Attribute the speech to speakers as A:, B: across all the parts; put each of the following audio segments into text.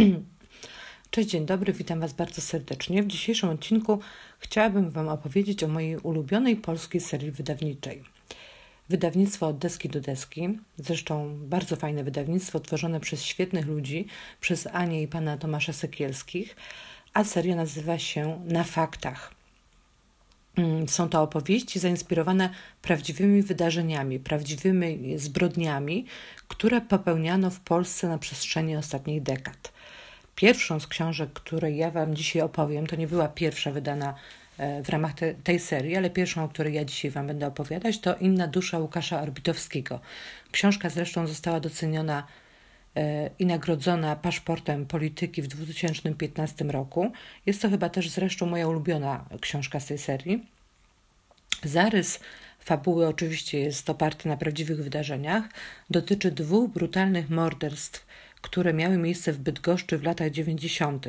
A: Cześć, dzień dobry, witam Was bardzo serdecznie. W dzisiejszym odcinku chciałabym Wam opowiedzieć o mojej ulubionej polskiej serii wydawniczej. Wydawnictwo od deski do deski, zresztą bardzo fajne wydawnictwo, tworzone przez świetnych ludzi, przez Anię i pana Tomasza Sekielskich, a seria nazywa się Na faktach. Mm, są to opowieści zainspirowane prawdziwymi wydarzeniami, prawdziwymi zbrodniami, które popełniano w Polsce na przestrzeni ostatnich dekad. Pierwszą z książek, której ja Wam dzisiaj opowiem, to nie była pierwsza wydana e, w ramach te, tej serii, ale pierwszą, o której ja dzisiaj Wam będę opowiadać, to Inna dusza Łukasza Orbitowskiego. Książka zresztą została doceniona e, i nagrodzona paszportem polityki w 2015 roku. Jest to chyba też zresztą moja ulubiona książka z tej serii. Zarys fabuły oczywiście jest oparty na prawdziwych wydarzeniach. Dotyczy dwóch brutalnych morderstw które miały miejsce w Bydgoszczy w latach 90.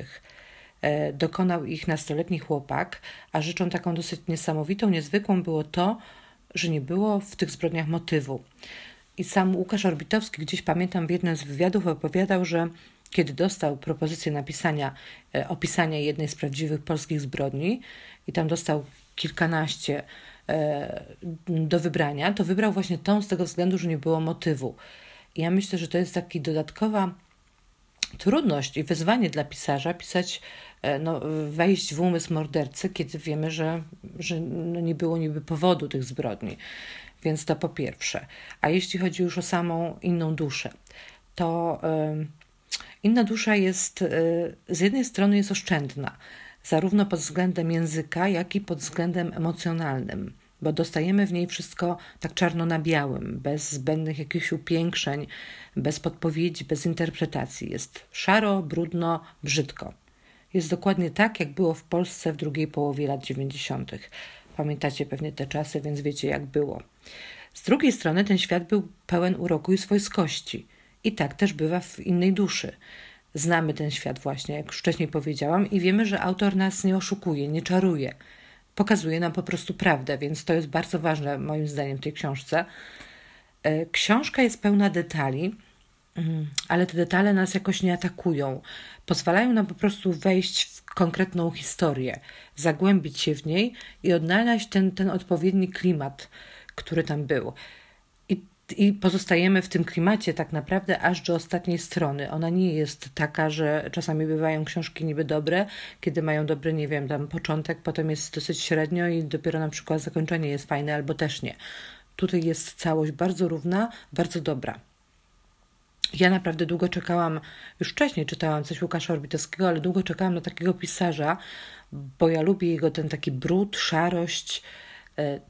A: E, dokonał ich nastoletni chłopak, a rzeczą taką dosyć niesamowitą, niezwykłą było to, że nie było w tych zbrodniach motywu. I sam Łukasz Orbitowski gdzieś pamiętam w jednym z wywiadów opowiadał, że kiedy dostał propozycję napisania, e, opisania jednej z prawdziwych polskich zbrodni i tam dostał kilkanaście e, do wybrania, to wybrał właśnie tą z tego względu, że nie było motywu. I ja myślę, że to jest taki dodatkowa trudność i wyzwanie dla pisarza pisać, e, no, wejść w umysł mordercy, kiedy wiemy, że, że no nie było niby powodu tych zbrodni. Więc to po pierwsze. A jeśli chodzi już o samą inną duszę, to inna dusza jest y, z jednej strony jest oszczędna, zarówno pod względem języka, jak i pod względem emocjonalnym bo dostajemy w niej wszystko tak czarno na białym, bez zbędnych jakichś upiększeń, bez podpowiedzi, bez interpretacji. Jest szaro, brudno, brzydko. Jest dokładnie tak, jak było w Polsce w drugiej połowie lat 90. Pamiętacie pewnie te czasy, więc wiecie, jak było. Z drugiej strony ten świat był pełen uroku i swojskości. I tak też bywa w innej duszy. Znamy ten świat właśnie, jak już wcześniej powiedziałam, i wiemy, że autor nas nie oszukuje, nie czaruje pokazuje nam po prostu prawdę, więc to jest bardzo ważne moim zdaniem w tej książce. E, książka jest pełna detali, mm, ale te detale nas jakoś nie atakują. Pozwalają nam po prostu wejść w konkretną historię, zagłębić się w niej i odnaleźć ten, ten odpowiedni klimat, który tam był i pozostajemy w tym klimacie tak naprawdę aż do ostatniej strony. Ona nie jest taka, że czasami bywają książki niby dobre, kiedy mają dobry, nie wiem, tam początek, potem jest dosyć średnio i dopiero na przykład zakończenie jest fajne albo też nie. Tutaj jest całość bardzo równa, bardzo dobra. Ja naprawdę długo czekałam, już wcześniej czytałam coś Łukasza Orbitowskiego, ale długo czekałam na takiego pisarza, bo ja lubię jego ten taki brud, szarość,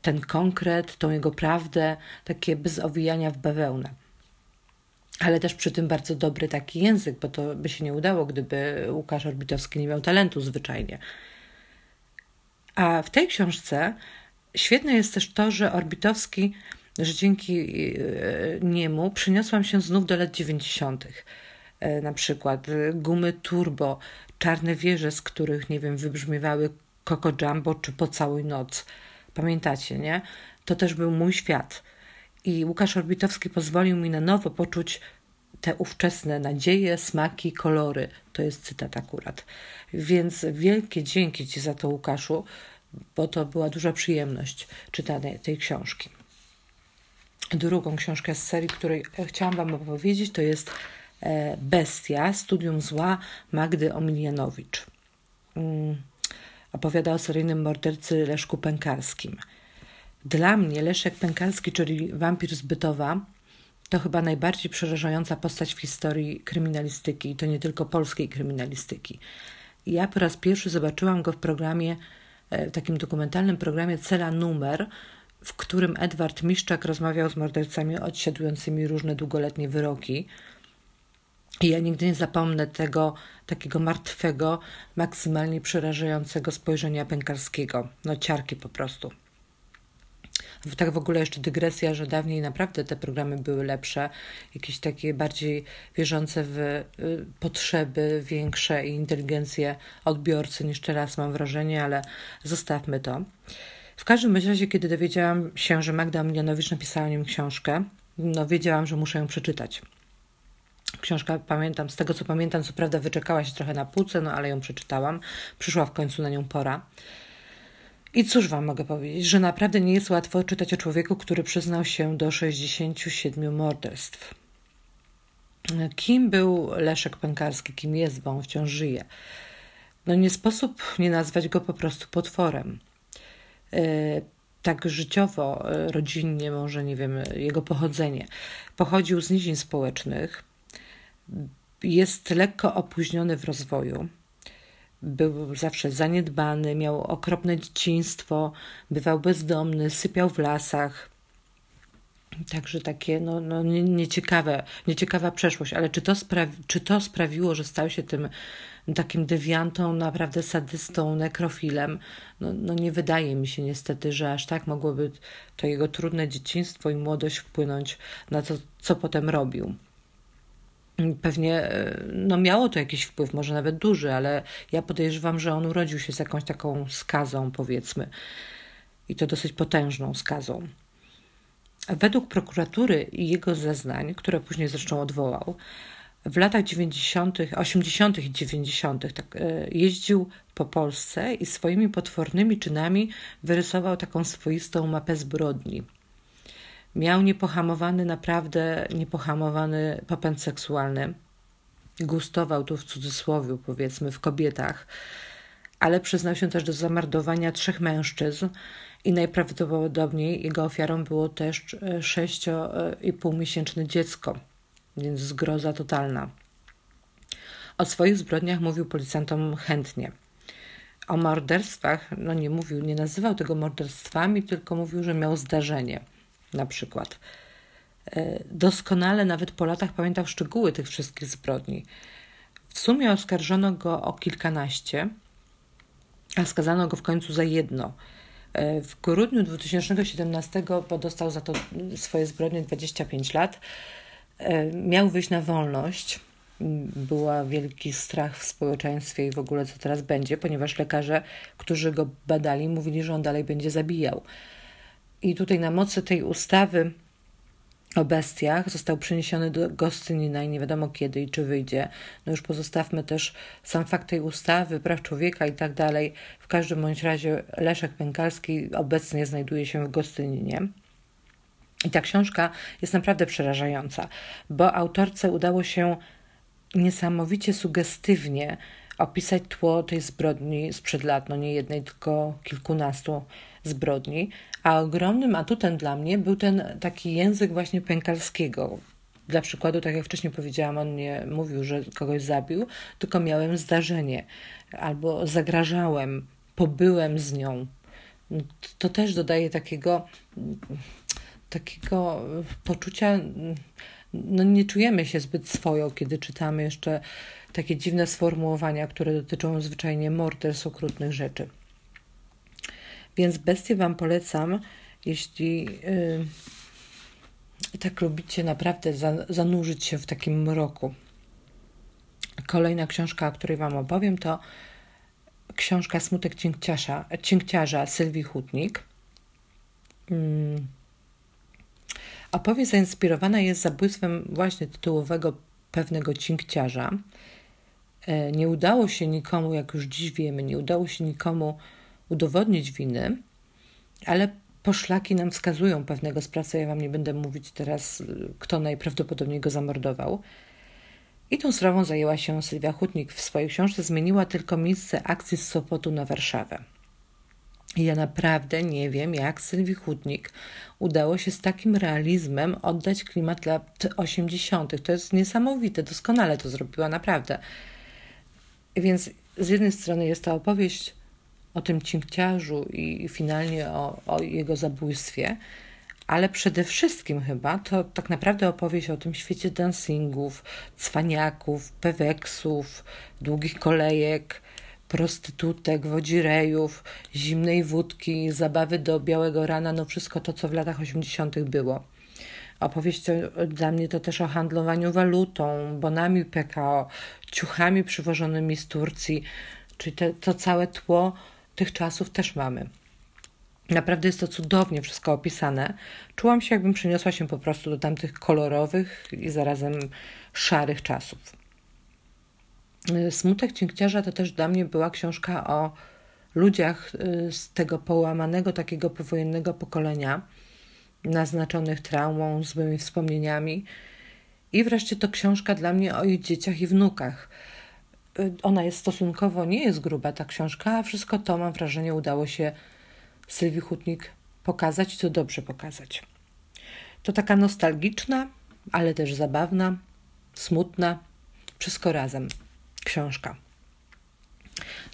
A: ten konkret, tą jego prawdę, takie bez owijania w bawełnę. Ale też przy tym bardzo dobry taki język, bo to by się nie udało, gdyby Łukasz Orbitowski nie miał talentu zwyczajnie. A w tej książce świetne jest też to, że Orbitowski, że dzięki e, niemu przyniosłam się znów do lat 90. E, na przykład gumy turbo, czarne wieże, z których, nie wiem, wybrzmiewały Coco Jumbo czy Po całej noc Pamiętacie, nie? To też był mój świat. I Łukasz Orbitowski pozwolił mi na nowo poczuć te ówczesne nadzieje, smaki, kolory. To jest cytat akurat. Więc wielkie dzięki Ci za to, Łukaszu, bo to była duża przyjemność czytania tej książki. Drugą książkę z serii, której chciałam Wam opowiedzieć, to jest e, Bestia, Studium Zła Magdy Omilianowicz. Opowiada o seryjnym mordercy Leszku Pękarskim. Dla mnie Leszek Pękarski, czyli wampir z Bytowa, to chyba najbardziej przerażająca postać w historii kryminalistyki, i to nie tylko polskiej kryminalistyki. Ja po raz pierwszy zobaczyłam go w programie, e, w takim dokumentalnym programie Cela Numer, w którym Edward Miszczak rozmawiał z mordercami odsiadującymi różne długoletnie wyroki. I ja nigdy nie zapomnę tego takiego martwego, maksymalnie przerażającego spojrzenia pękarskiego. No ciarki po prostu. Tak w ogóle jeszcze dygresja, że dawniej naprawdę te programy były lepsze, jakieś takie bardziej wierzące w y, potrzeby większe i inteligencję odbiorcy niż teraz mam wrażenie, ale zostawmy to. W każdym razie, kiedy dowiedziałam się, że Magda Milianowicz napisała o nim książkę, no wiedziałam, że muszę ją przeczytać. Książka, pamiętam, z tego co pamiętam, co prawda wyczekała się trochę na półce, no ale ją przeczytałam. Przyszła w końcu na nią pora. I cóż wam mogę powiedzieć, że naprawdę nie jest łatwo czytać o człowieku, który przyznał się do 67 morderstw. Kim był Leszek Pękarski, kim jest, bo on wciąż żyje? No nie sposób nie nazwać go po prostu potworem. E, tak życiowo, e, rodzinnie, może nie wiem, jego pochodzenie. Pochodził z nizin społecznych, jest lekko opóźniony w rozwoju. Był zawsze zaniedbany, miał okropne dzieciństwo, bywał bezdomny, sypiał w lasach. Także takie no, no, nieciekawe, nieciekawa przeszłość, ale czy to, sprawi, czy to sprawiło, że stał się tym takim dewiantą, naprawdę sadystą, nekrofilem? No, no nie wydaje mi się niestety, że aż tak mogłoby to jego trudne dzieciństwo i młodość wpłynąć na to, co potem robił. Pewnie e, no miało to jakiś wpływ, może nawet duży, ale ja podejrzewam, że on urodził się z jakąś taką skazą, powiedzmy, i to dosyć potężną skazą. Według prokuratury i jego zeznań, które później zresztą odwołał, w latach 90., 80. i 90. Tak, e, jeździł po Polsce i swoimi potwornymi czynami wyrysował taką swoistą mapę zbrodni. Miał niepohamowany, naprawdę niepohamowany popęd seksualny. Gustował tu w cudzysłowie, powiedzmy, w kobietach, ale przyznał się też do zamordowania trzech mężczyzn i najprawdopodobniej jego ofiarą było też 6,5-miesięczne dziecko, więc zgroza totalna. O swoich zbrodniach mówił policjantom chętnie. O morderstwach, no nie mówił, nie nazywał tego morderstwami, tylko mówił, że miał zdarzenie na przykład. E, doskonale nawet po latach pamiętał szczegóły tych wszystkich zbrodni. W sumie oskarżono go o kilkanaście, a skazano go w końcu za jedno – E, w grudniu 2017 podostał za to swoje zbrodnie 25 lat. E, miał wyjść na wolność. Była wielki strach w społeczeństwie i w ogóle co teraz będzie, ponieważ lekarze, którzy go badali, mówili, że on dalej będzie zabijał. I tutaj na mocy tej ustawy o bestiach został przeniesiony do Gostynina i nie wiadomo kiedy i czy wyjdzie. No już pozostawmy też sam fakt tej ustawy, praw człowieka i tak dalej. W każdym bądź razie Leszek Pękalski obecnie znajduje się w Gostyninie. I ta książka jest naprawdę przerażająca, bo autorce udało się niesamowicie sugestywnie opisać tło tej zbrodni sprzed lat, no nie jednej, tylko kilkunastu zbrodni. A ogromnym atutem dla mnie był ten taki język właśnie pękalskiego. Dla przykładu, tak jak wcześniej powiedziałam, on nie mówił, że kogoś zabił, tylko miałem zdarzenie albo zagrażałem, pobyłem z nią. To też dodaje takiego, takiego poczucia, no nie czujemy się zbyt swoją, kiedy czytamy jeszcze takie dziwne sformułowania, które dotyczą zwyczajnie morderstw, okrutnych rzeczy. Więc bestie Wam polecam, jeśli yy, tak lubicie naprawdę zanurzyć się w takim mroku. Kolejna książka, o której Wam opowiem, to książka Smutek Cinkciarza, Cinkciarza Sylwii Hutnik. Hmm. Opowieść zainspirowana jest zabójstwem właśnie tytułowego pewnego cinkciarza. E, nie udało się nikomu, jak już dziś wiemy, nie udało się nikomu udowodnić winy, ale poszlaki nam wskazują pewnego sprawcę. Ja Wam nie będę mówić teraz, kto najprawdopodobniej go zamordował. I tą sprawą zajęła się Sylwia Hutnik. W swojej książce zmieniła tylko miejsce akcji z Sopotu na Warszawę. Ja naprawdę nie wiem, jak Sylwii Hutnik udało się z takim realizmem oddać klimat lat 80. To jest niesamowite, doskonale to zrobiła, naprawdę. Więc z jednej strony jest to opowieść o tym cinkciarzu i finalnie o, o jego zabójstwie, ale przede wszystkim chyba to tak naprawdę opowieść o tym świecie dancingów, cwaniaków, peweksów, długich kolejek, prostytutek, wodzirejów, zimnej wódki, zabawy do białego rana, no wszystko to, co w latach 80. było. Opowieść dla mnie to też o handlowaniu walutą, bonami PKO, ciuchami przywożonymi z Turcji, czyli te, to całe tło tych czasów też mamy. Naprawdę jest to cudownie wszystko opisane. Czułam się, jakbym przeniosła się po prostu do tamtych kolorowych i zarazem szarych czasów. Smutek Cinkciarza to też dla mnie była książka o ludziach z tego połamanego, takiego powojennego pokolenia, naznaczonych traumą, złymi wspomnieniami. I wreszcie to książka dla mnie o ich dzieciach i wnukach. Ona jest stosunkowo, nie jest gruba ta książka, a wszystko to mam wrażenie udało się Sylwii Hutnik pokazać i to dobrze pokazać. To taka nostalgiczna, ale też zabawna, smutna, wszystko razem książka.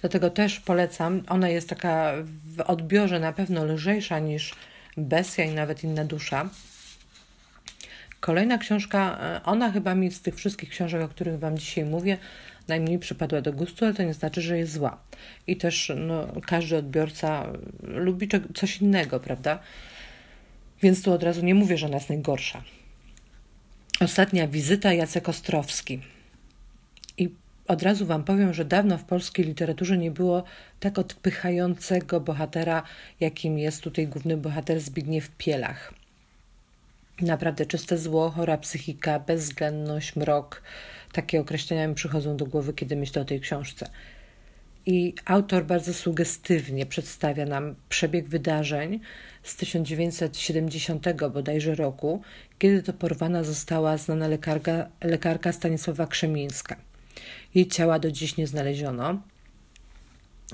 A: Dlatego też polecam. Ona jest taka w odbiorze na pewno lżejsza niż Bestia i nawet inna dusza. Kolejna książka, e, ona chyba mi z tych wszystkich książek, o których Wam dzisiaj mówię, najmniej przypadła do gustu, ale to nie znaczy, że jest zła. I też no, każdy odbiorca lubi coś innego, prawda? Więc tu od razu nie mówię, że ona jest najgorsza. Ostatnia wizyta Jacek Ostrowski. Od razu Wam powiem, że dawno w polskiej literaturze nie było tak odpychającego bohatera, jakim jest tutaj główny bohater Zbigniew Pielach. Naprawdę czyste zło, chora psychika, bezwzględność, mrok. Takie określenia mi przychodzą do głowy, kiedy myślę o tej książce. I autor bardzo sugestywnie przedstawia nam przebieg wydarzeń z 1970 bodajże roku, kiedy to porwana została znana lekarka, lekarka Stanisława Krzemińska. Jej ciała do dziś nie znaleziono.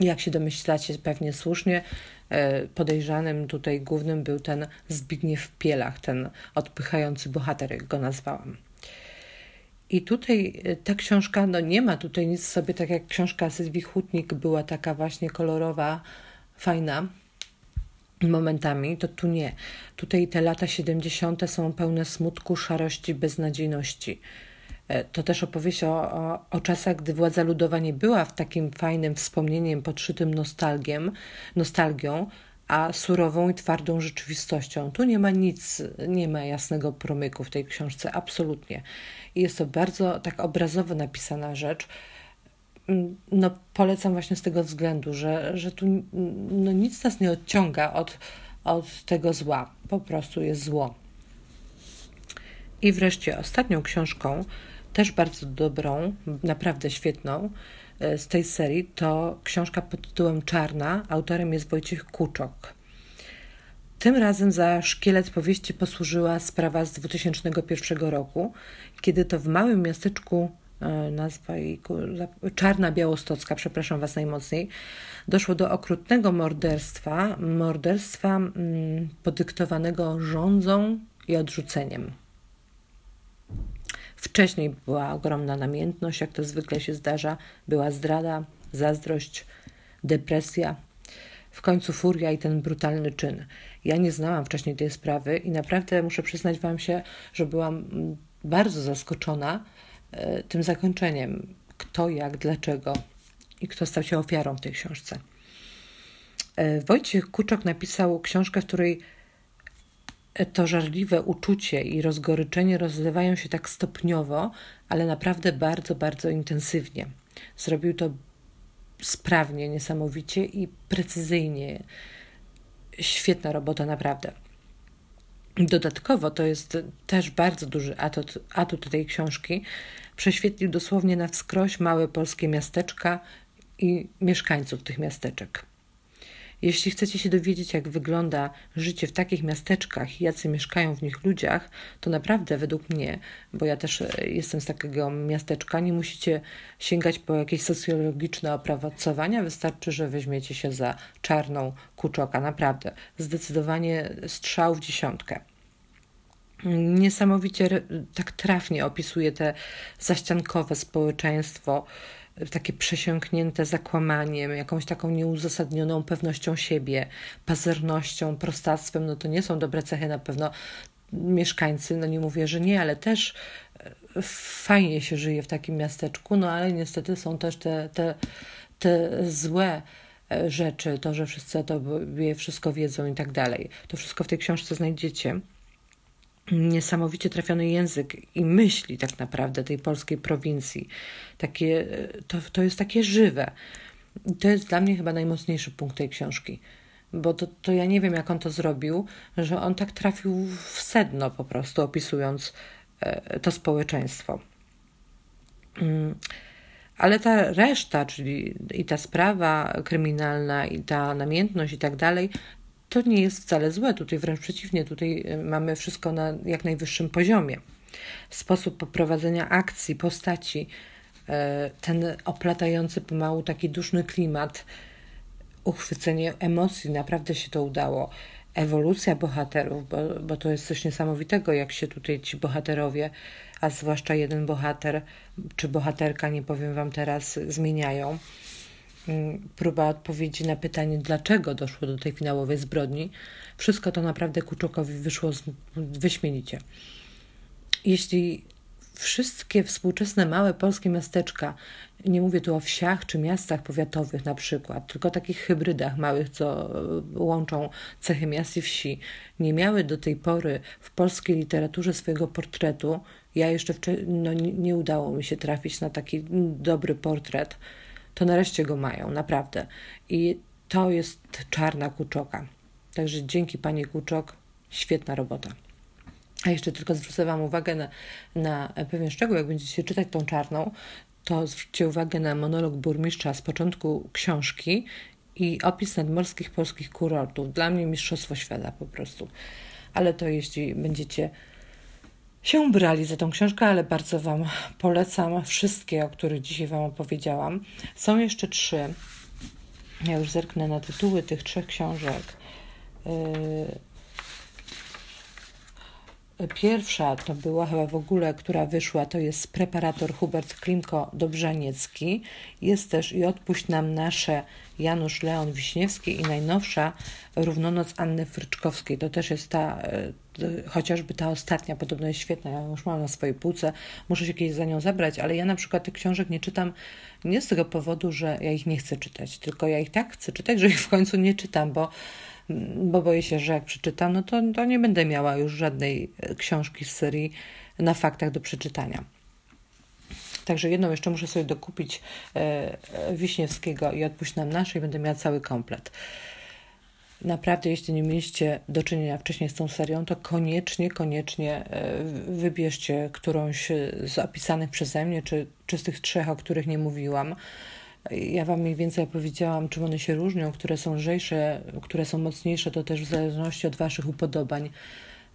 A: Jak się domyślacie, pewnie słusznie, e, podejrzanym tutaj głównym był ten Zbigniew Pielach, ten odpychający bohater, jak go nazwałam. I tutaj e, ta książka, no nie ma tutaj nic sobie, tak jak książka Sylwii Hutnik była taka właśnie kolorowa, fajna momentami, to tu nie. Tutaj te lata 70. są pełne smutku, szarości, beznadziejności. E, to też opowieść o, o, o, czasach, gdy władza ludowa nie była w takim fajnym wspomnieniem podszytym nostalgiem, nostalgią, a surową i twardą rzeczywistością. Tu nie ma nic, nie ma jasnego promyku w tej książce, absolutnie. I jest to bardzo tak obrazowo napisana rzecz. Mm, no, polecam właśnie z tego względu, że, że tu no, nic nas nie odciąga od, od tego zła. Po prostu jest zło. I wreszcie ostatnią książką też bardzo dobrą, naprawdę świetną e, z tej serii, to książka pod tytułem Czarna. Autorem jest Wojciech Kuczok. Tym razem za szkielet powieści posłużyła sprawa z 2001 roku, kiedy to w małym miasteczku e, nazwa jej Czarna Białostocka, przepraszam Was najmocniej, doszło do okrutnego morderstwa, morderstwa mm, podyktowanego rządzą i odrzuceniem. Wcześniej była ogromna namiętność, jak to zwykle się zdarza, była zdrada, zazdrość, depresja, w końcu furia i ten brutalny czyn. Ja nie znałam wcześniej tej sprawy i naprawdę muszę przyznać Wam się, że byłam bardzo zaskoczona e, tym zakończeniem. Kto, jak, dlaczego i kto stał się ofiarą w tej książce. E, Wojciech Kuczok napisał książkę, w której to żarliwe uczucie i rozgoryczenie rozlewają się tak stopniowo, ale naprawdę bardzo, bardzo intensywnie. Zrobił to sprawnie, niesamowicie i precyzyjnie. Świetna robota, naprawdę. Dodatkowo to jest też bardzo duży atut, atut tej książki. Prześwietlił dosłownie na wskroś małe polskie miasteczka i mieszkańców tych miasteczek. Jeśli chcecie się dowiedzieć, jak wygląda życie w takich miasteczkach i jacy mieszkają w nich ludziach, to naprawdę według mnie, bo ja też e, jestem z takiego miasteczka, nie musicie sięgać po jakieś socjologiczne opracowania, wystarczy, że weźmiecie się za czarną kuczoka. Naprawdę, zdecydowanie strzał w dziesiątkę. Niesamowicie tak trafnie opisuje te zaściankowe społeczeństwo, takie przesiąknięte zakłamaniem, jakąś taką nieuzasadnioną pewnością siebie, pazernością, prostactwem, no to nie są dobre cechy na pewno mieszkańcy, no nie mówię, że nie, ale też e, fajnie się żyje w takim miasteczku, no ale niestety są też te, te, te złe e, rzeczy, to, że wszyscy o tobie wszystko wiedzą i tak dalej. To wszystko w tej książce znajdziecie niesamowicie trafiony język i myśli tak naprawdę tej polskiej prowincji. Takie, to, to jest takie żywe. I to jest dla mnie chyba najmocniejszy punkt tej książki. Bo to, to ja nie wiem, jak on to zrobił, że on tak trafił w sedno po prostu, opisując e, to społeczeństwo. Mm, ale ta reszta, czyli i ta sprawa kryminalna, i ta namiętność i tak dalej, to nie jest wcale złe. Tutaj wręcz przeciwnie, tutaj y, mamy wszystko na jak najwyższym poziomie. Sposób poprowadzenia akcji, postaci, y, ten oplatający pomału taki duszny klimat, uchwycenie emocji, naprawdę się to udało. Ewolucja bohaterów, bo, bo to jest coś niesamowitego, jak się tutaj ci bohaterowie, a zwłaszcza jeden bohater czy bohaterka, nie powiem Wam teraz, zmieniają. Mm, próba odpowiedzi na pytanie, dlaczego doszło do tej finałowej zbrodni. Wszystko to naprawdę Kuczokowi wyszło wyśmienicie. Jeśli wszystkie współczesne małe polskie miasteczka, nie mówię tu o wsiach czy miastach powiatowych na przykład, tylko takich hybrydach małych, co e, łączą cechy miast i wsi, nie miały do tej pory w polskiej literaturze swojego portretu. Ja jeszcze no, nie, nie udało mi się trafić na taki dobry portret to nareszcie go mają, naprawdę. I to jest czarna kuczoka. Także dzięki Panie Kuczok, świetna robota. A jeszcze tylko zwrócę Wam uwagę na, na pewien szczegół, jak będziecie czytać tą czarną, to zwróćcie uwagę na monolog burmistrza z początku książki i opis nadmorskich polskich kurortów. Dla mnie mistrzostwo świata po prostu. Ale to jeśli będziecie się brali za tą książkę, ale bardzo Wam polecam wszystkie, o których dzisiaj Wam opowiedziałam. Są jeszcze trzy. Ja już zerknę na tytuły tych trzech książek. Yy, pierwsza to była chyba w ogóle, która wyszła, to jest preparator Hubert Klimko-Dobrzaniecki. Jest też i Odpuść nam nasze Janusz Leon Wiśniewski i najnowsza Równonoc Anny Fryczkowskiej. To też jest ta chociażby ta ostatnia podobno jest świetna, ja już mam na swojej półce, muszę się kiedyś za nią zabrać, ale ja na przykład tych książek nie czytam nie z tego powodu, że ja ich nie chcę czytać, tylko ja ich tak chcę czytać, że ich w końcu nie czytam, bo, bo boję się, że jak przeczytam, no to, to nie będę miała już żadnej e, książki z serii na faktach do przeczytania. Także jedną jeszcze muszę sobie dokupić e, e Wiśniewskiego i odpuść nam naszej, będę miała cały komplet naprawdę, jeśli nie mieliście do czynienia wcześniej z tą serią, to koniecznie, koniecznie e, wybierzcie którąś z opisanych przeze mnie, czy, czy z tych trzech, o których nie mówiłam. Ja Wam mniej więcej opowiedziałam, czym one się różnią, które są lżejsze, które są mocniejsze, to też w zależności od Waszych upodobań.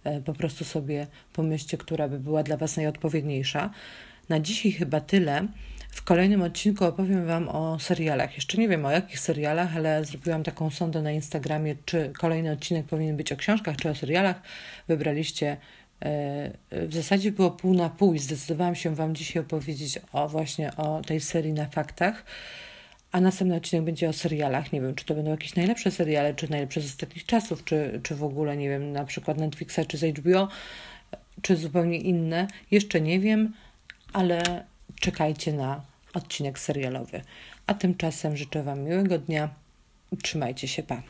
A: E, po prostu sobie pomyślcie, która by była dla Was najodpowiedniejsza. Na dzisiaj chyba tyle. W kolejnym odcinku opowiem Wam o serialach. Jeszcze nie wiem o jakich serialach, ale zrobiłam taką sondę na Instagramie, czy kolejny odcinek powinien być o książkach, czy o serialach. Wybraliście e, w zasadzie było pół na pół i zdecydowałam się Wam dzisiaj opowiedzieć o właśnie o tej serii na faktach. A następny odcinek będzie o serialach. Nie wiem, czy to będą jakieś najlepsze seriale, czy najlepsze z ostatnich czasów, czy, czy w ogóle, nie wiem, na przykład Netflixa, czy z HBO, czy zupełnie inne. Jeszcze nie wiem, ale czekajcie na odcinek serialowy. A tymczasem życzę Wam miłego dnia. Trzymajcie się, pa.